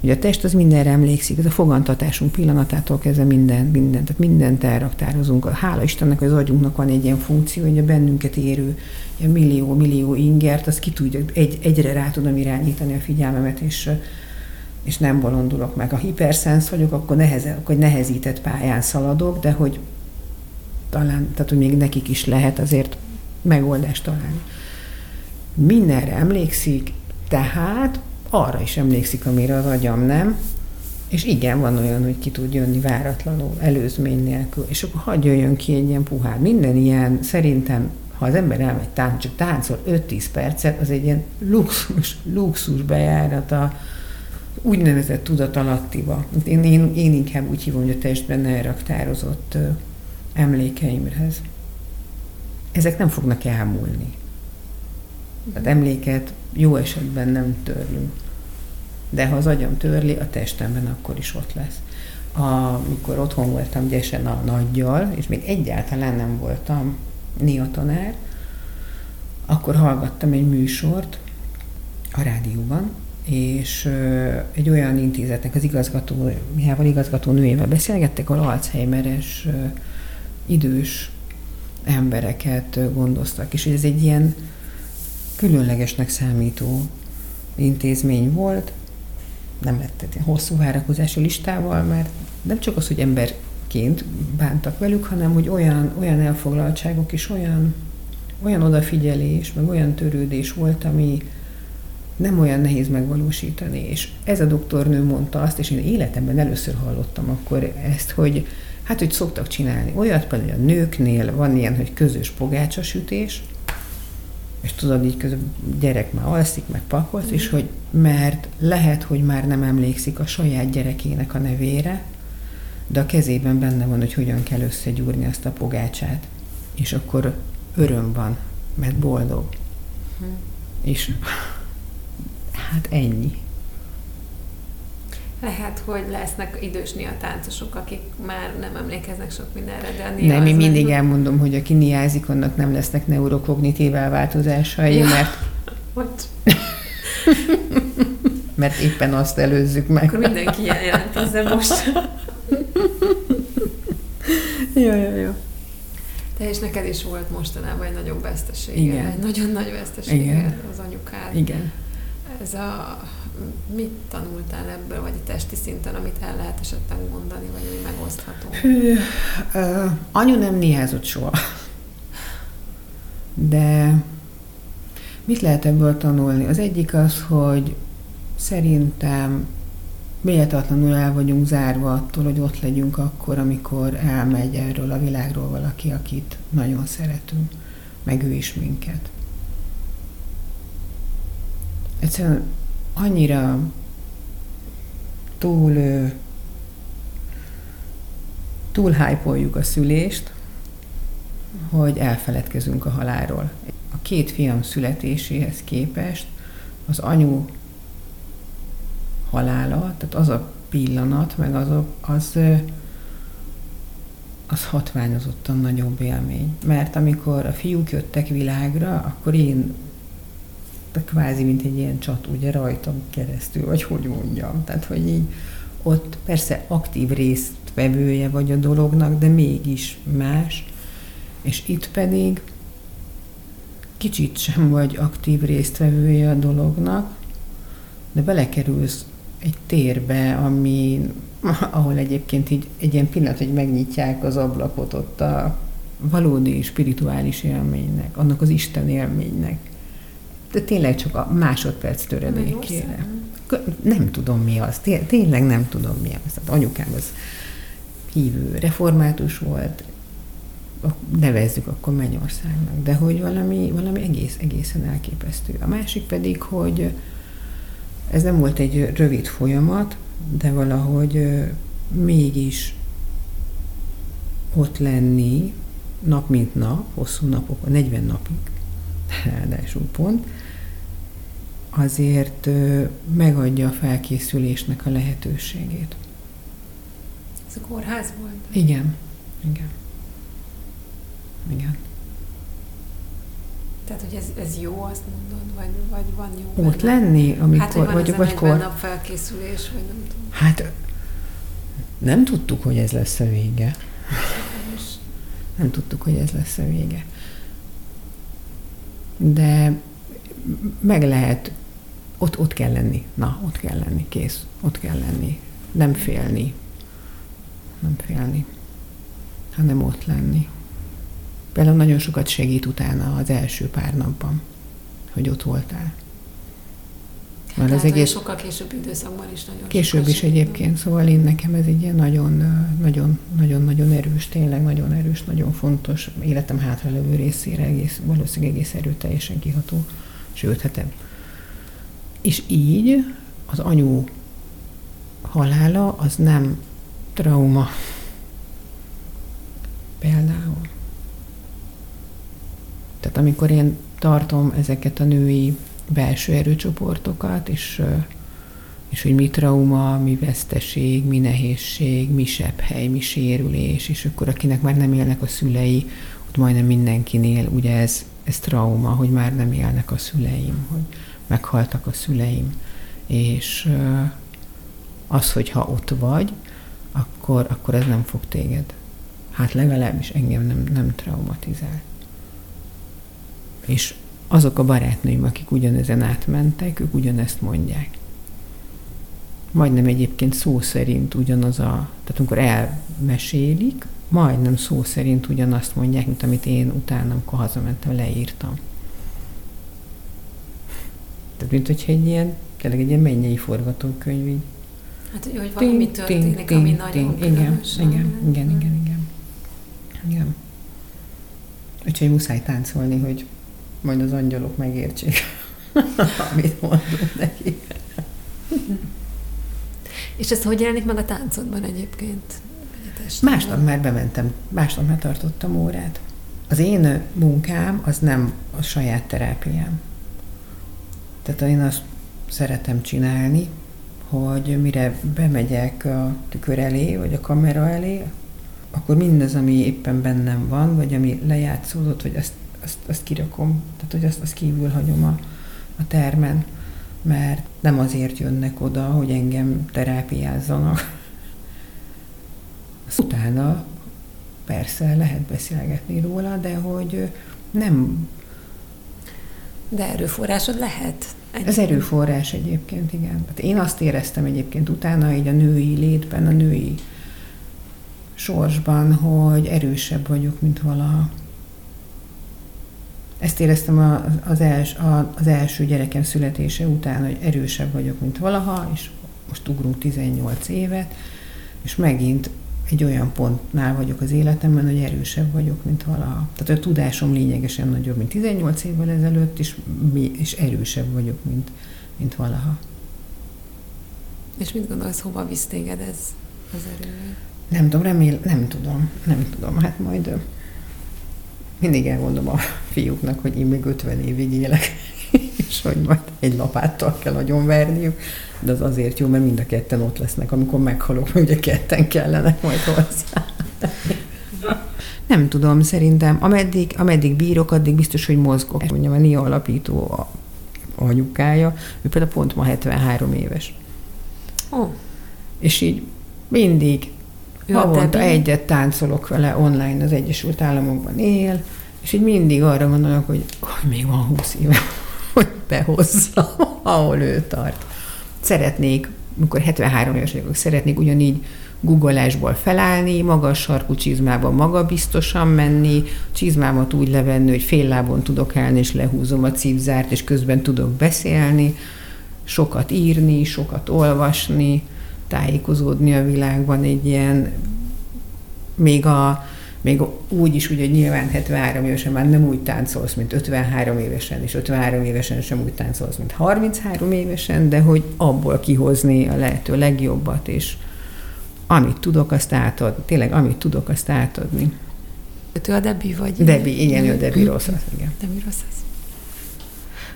Ugye a test az mindenre emlékszik, ez a fogantatásunk pillanatától kezdve minden, minden, tehát mindent elraktározunk. Hála Istennek, hogy az agyunknak van egy ilyen funkció, hogy a bennünket érő ilyen millió-millió ingert, az ki tudja, egy, egyre rá tudom irányítani a figyelmemet, és, és nem bolondulok meg. Ha hiperszensz vagyok, akkor, neheze, akkor nehezített pályán szaladok, de hogy talán, tehát hogy még nekik is lehet azért megoldást találni. Mindenre emlékszik, tehát arra is emlékszik, amire az agyam nem, és igen, van olyan, hogy ki tud jönni váratlanul, előzmény nélkül, és akkor hagyj jöjjön ki egy ilyen puhár. Minden ilyen szerintem ha az ember elmegy tánc, csak táncol 5-10 percet, az egy ilyen luxus, luxus bejárat a úgynevezett tudatalattiba. Én, én, én inkább úgy hívom, hogy a testben elraktározott emlékeimhez. Ezek nem fognak elmúlni. Tehát emléket jó esetben nem törlünk. De ha az agyam törli, a testemben akkor is ott lesz. Amikor otthon voltam gyesen a nagyjal, és még egyáltalán nem voltam tanár, akkor hallgattam egy műsort a rádióban, és egy olyan intézetnek az igazgatójával, igazgató nőjével beszélgettek, ahol Alzheimeres idős embereket gondoztak, és ez egy ilyen különlegesnek számító intézmény volt, nem lett egy hosszú várakozási listával, mert nem csak az, hogy emberként bántak velük, hanem hogy olyan, olyan elfoglaltságok és olyan, olyan odafigyelés, meg olyan törődés volt, ami nem olyan nehéz megvalósítani. És ez a doktornő mondta azt, és én életemben először hallottam akkor ezt, hogy hát, hogy szoktak csinálni olyat, például a nőknél van ilyen, hogy közös pogácsasütés, és tudod, így közben gyerek már alszik, meg pakolsz, és hogy mert lehet, hogy már nem emlékszik a saját gyerekének a nevére, de a kezében benne van, hogy hogyan kell összegyúrni azt a pogácsát. És akkor öröm van, mert boldog. Hm. És hát ennyi. Lehet, hogy lesznek idős táncosok, akik már nem emlékeznek sok mindenre, de a Nem, én mindig nem... elmondom, hogy aki niázik, annak nem lesznek neurokognitív elváltozásai, ja. mert... Hogy? mert éppen azt előzzük meg. Akkor mindenki jelentkezze most. jó, jó, jó. Te és neked is volt mostanában egy nagyobb veszteség. Igen. Egy nagyon nagy veszteség Igen. az anyukád. Igen. Ez a mit tanultál ebből, vagy a testi szinten, amit el lehet esetleg mondani, vagy ami megosztható? Hű, uh, anyu nem néházott soha. De mit lehet ebből tanulni? Az egyik az, hogy szerintem méltatlanul el vagyunk zárva attól, hogy ott legyünk akkor, amikor elmegy erről a világról valaki, akit nagyon szeretünk, meg ő is minket. Egyszerűen annyira túl túl hype a szülést, hogy elfeledkezünk a halálról. A két fiam születéséhez képest az anyu halála, tehát az a pillanat, meg az, az, az hatványozottan nagyobb élmény. Mert amikor a fiúk jöttek világra, akkor én kvázi, mint egy ilyen csat, ugye rajtam keresztül, vagy hogy mondjam. Tehát, hogy így ott persze aktív résztvevője vagy a dolognak, de mégis más. És itt pedig kicsit sem vagy aktív résztvevője a dolognak, de belekerülsz egy térbe, ami, ahol egyébként így egy ilyen pillanat, hogy megnyitják az ablakot ott a valódi spirituális élménynek, annak az Isten élménynek de tényleg csak a másodperc töredékére. Nem tudom mi az, tényleg nem tudom mi az. Tehát anyukám az hívő református volt, nevezzük akkor Mennyországnak, de hogy valami, valami egész, egészen elképesztő. A másik pedig, hogy ez nem volt egy rövid folyamat, de valahogy mégis ott lenni nap mint nap, hosszú napok, 40 napig, ráadásul pont, azért megadja a felkészülésnek a lehetőségét. Ez a kórház volt? Igen. Igen. Igen. Tehát, hogy ez, ez jó, azt mondod, vagy, vagy van jó Ott benne? lenni, amikor, hát, hogy van vagy, vagy kor... nap felkészülés, vagy nem tudom. Hát nem tudtuk, hogy ez lesz a vége. Nem tudtuk, hogy ez lesz a vége. De meg lehet ott, ott kell lenni. Na, ott kell lenni, kész. Ott kell lenni. Nem félni. Nem félni. Hanem ott lenni. Például nagyon sokat segít utána az első pár napban, hogy ott voltál. Mert Tehát, az egész... sokkal később időszakban is nagyon Később is egyébként, szóval én nekem ez egy ilyen nagyon, nagyon, nagyon, nagyon erős, tényleg nagyon erős, nagyon fontos, életem hátralevő részére egész, valószínűleg egész erőteljesen kiható, sőt, hát És így az anyu halála az nem trauma. Például. Tehát amikor én tartom ezeket a női belső erőcsoportokat, és, és hogy mi trauma, mi veszteség, mi nehézség, mi hely, mi sérülés, és akkor akinek már nem élnek a szülei, ott majdnem mindenkinél ugye ez, ez trauma, hogy már nem élnek a szüleim, hogy meghaltak a szüleim, és az, hogyha ott vagy, akkor, akkor ez nem fog téged. Hát legalábbis engem nem, nem traumatizál. És azok a barátnőim, akik ugyanezen átmentek, ők ugyanezt mondják. Majdnem egyébként szó szerint ugyanaz a, tehát amikor elmesélik, majdnem szó szerint ugyanazt mondják, mint amit én utána, amikor hazamentem, leírtam. Tehát, mint hogyha egy ilyen, tényleg egy ilyen mennyei forgatókönyv így. Hát, hogy valami történik, ting, ami ting, nagyon ting. Igen, igen, igen, igen, igen. Igen. Úgyhogy muszáj táncolni, hogy majd az angyalok megértsék, amit mondunk neki. És ez hogy jelenik meg a táncodban egyébként? Másnap már bementem, másnap már tartottam órát. Az én munkám az nem a saját terápiám. Tehát én azt szeretem csinálni, hogy mire bemegyek a tükör elé, vagy a kamera elé, akkor mindaz, ami éppen bennem van, vagy ami lejátszódott, hogy ezt azt, azt kirakom, tehát hogy azt, azt kívül hagyom a, a termen, mert nem azért jönnek oda, hogy engem terápiázzanak. Azt utána persze lehet beszélgetni róla, de hogy nem... De erőforrásod lehet. Egyébként. Ez erőforrás egyébként, igen. Hát én azt éreztem egyébként utána, így a női létben, a női sorsban, hogy erősebb vagyok, mint valaha. Ezt éreztem az, els, az első gyerekem születése után, hogy erősebb vagyok, mint valaha, és most ugrunk 18 évet, és megint egy olyan pontnál vagyok az életemben, hogy erősebb vagyok, mint valaha. Tehát a tudásom lényegesen nagyobb, mint 18 évvel ezelőtt, és, és erősebb vagyok, mint, mint valaha. És mit gondolsz, hova visz téged ez az erő? Nem tudom, remél, nem tudom, nem tudom, hát majd mindig elmondom a fiúknak, hogy én még 50 évig élek, és hogy majd egy lapáttal kell nagyon verniük, de az azért jó, mert mind a ketten ott lesznek, amikor meghalok, mert ugye ketten kellenek majd hozzá. Nem tudom, szerintem ameddig, ameddig bírok, addig biztos, hogy mozgok. Mondjam, a NIA alapító a, anyukája, ő például pont ma 73 éves. Oh. És így mindig ő Havonta egyet táncolok vele online az Egyesült Államokban él, és így mindig arra gondolok, hogy, hogy még van húsz éve, hogy behozza, ahol ő tart. Szeretnék, amikor 73 éves vagyok, szeretnék ugyanígy guggolásból felállni, magas sarkú csizmában magabiztosan menni, csizmámat úgy levenni, hogy fél lábon tudok állni, és lehúzom a cipzárt, és közben tudok beszélni, sokat írni, sokat olvasni, tájékozódni a világban egy ilyen, még, a, még úgy is, hogy nyilván 73 évesen már nem úgy táncolsz, mint 53 évesen, és 53 évesen sem úgy táncolsz, mint 33 évesen, de hogy abból kihozni a lehető legjobbat, és amit tudok, azt átadni. Tényleg, amit tudok, azt átadni. Ő a Debbie vagy? Debbie, igen, ő a Debbie rossz, igen. Debbie rossz.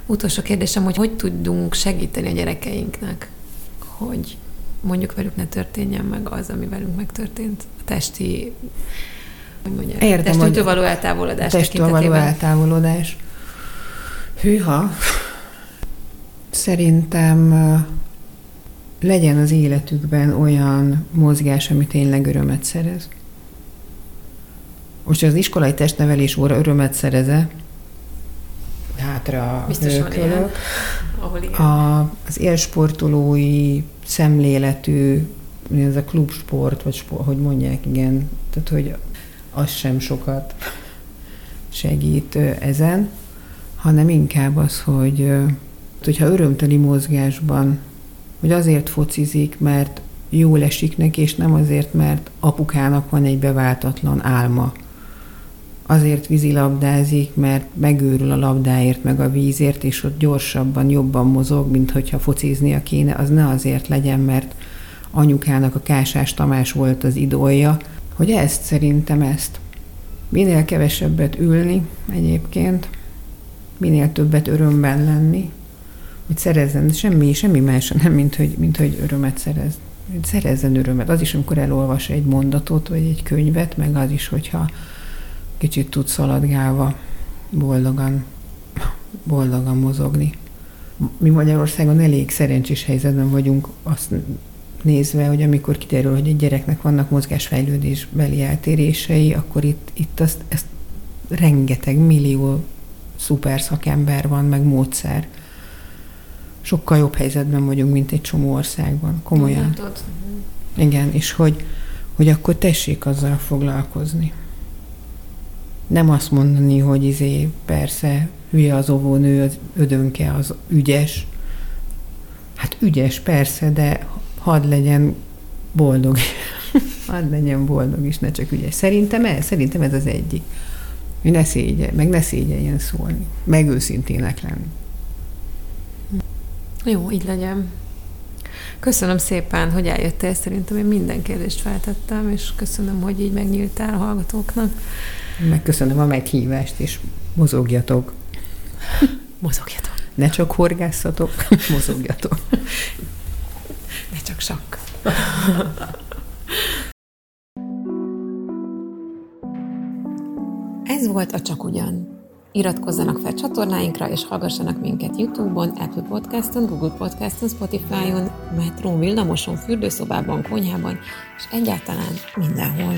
Utolsó kérdésem, hogy hogy tudunk segíteni a gyerekeinknek, hogy mondjuk velük ne történjen meg az, ami velünk megtörtént. A testi, hogy mondják, Értem, testünktől való eltávolodás Testől való eltávolodás. Hűha. Szerintem legyen az életükben olyan mozgás, ami tényleg örömet szerez. Most az iskolai testnevelés óra örömet szereze, hátra Biztosan ilyen, ahol ilyen. A, az élsportolói szemléletű, ez a klubsport, vagy sport, hogy mondják, igen, tehát hogy az sem sokat segít ezen, hanem inkább az, hogy hogyha örömteli mozgásban, hogy azért focizik, mert jól esik neki, és nem azért, mert apukának van egy beváltatlan álma. Azért vízilabdázik, mert megőrül a labdáért, meg a vízért, és ott gyorsabban, jobban mozog, mint hogyha fociznia kéne. Az ne azért legyen, mert anyukának a Kásás Tamás volt az idolja, hogy ezt szerintem ezt. Minél kevesebbet ülni egyébként, minél többet örömben lenni, hogy szerezzen, semmi, semmi más nem, mint hogy, mint hogy örömet szerez. Szerezzen örömet. Az is, amikor elolvas egy mondatot, vagy egy könyvet, meg az is, hogyha kicsit tud szaladgálva boldogan, boldogan mozogni. Mi Magyarországon elég szerencsés helyzetben vagyunk azt nézve, hogy amikor kiderül, hogy egy gyereknek vannak mozgásfejlődésbeli eltérései, akkor itt, itt azt, ezt rengeteg millió szuper szakember van, meg módszer. Sokkal jobb helyzetben vagyunk, mint egy csomó országban. Komolyan. Tudod. Igen, és hogy, hogy akkor tessék azzal foglalkozni. Nem azt mondani, hogy izé, persze, hülye az óvónő, az ödönke, az ügyes. Hát ügyes, persze, de hadd legyen boldog. hadd legyen boldog is, ne csak ügyes. Szerintem ez, szerintem ez az egyik. Hogy ne szégye, meg ne szégyeljen szólni. Meg őszintének lenni. Jó, így legyen. Köszönöm szépen, hogy eljöttél. Szerintem én minden kérdést feltettem, és köszönöm, hogy így megnyíltál a hallgatóknak. Megköszönöm a meghívást, és mozogjatok. mozogjatok. Ne csak horgászatok, mozogjatok. Csak sakk. Ez volt a Csak Ugyan. Iratkozzanak fel csatornáinkra, és hallgassanak minket Youtube-on, Apple Podcast-on, Google Podcast-on, Spotify-on, metrón, villamoson, fürdőszobában, konyhában, és egyáltalán mindenhol.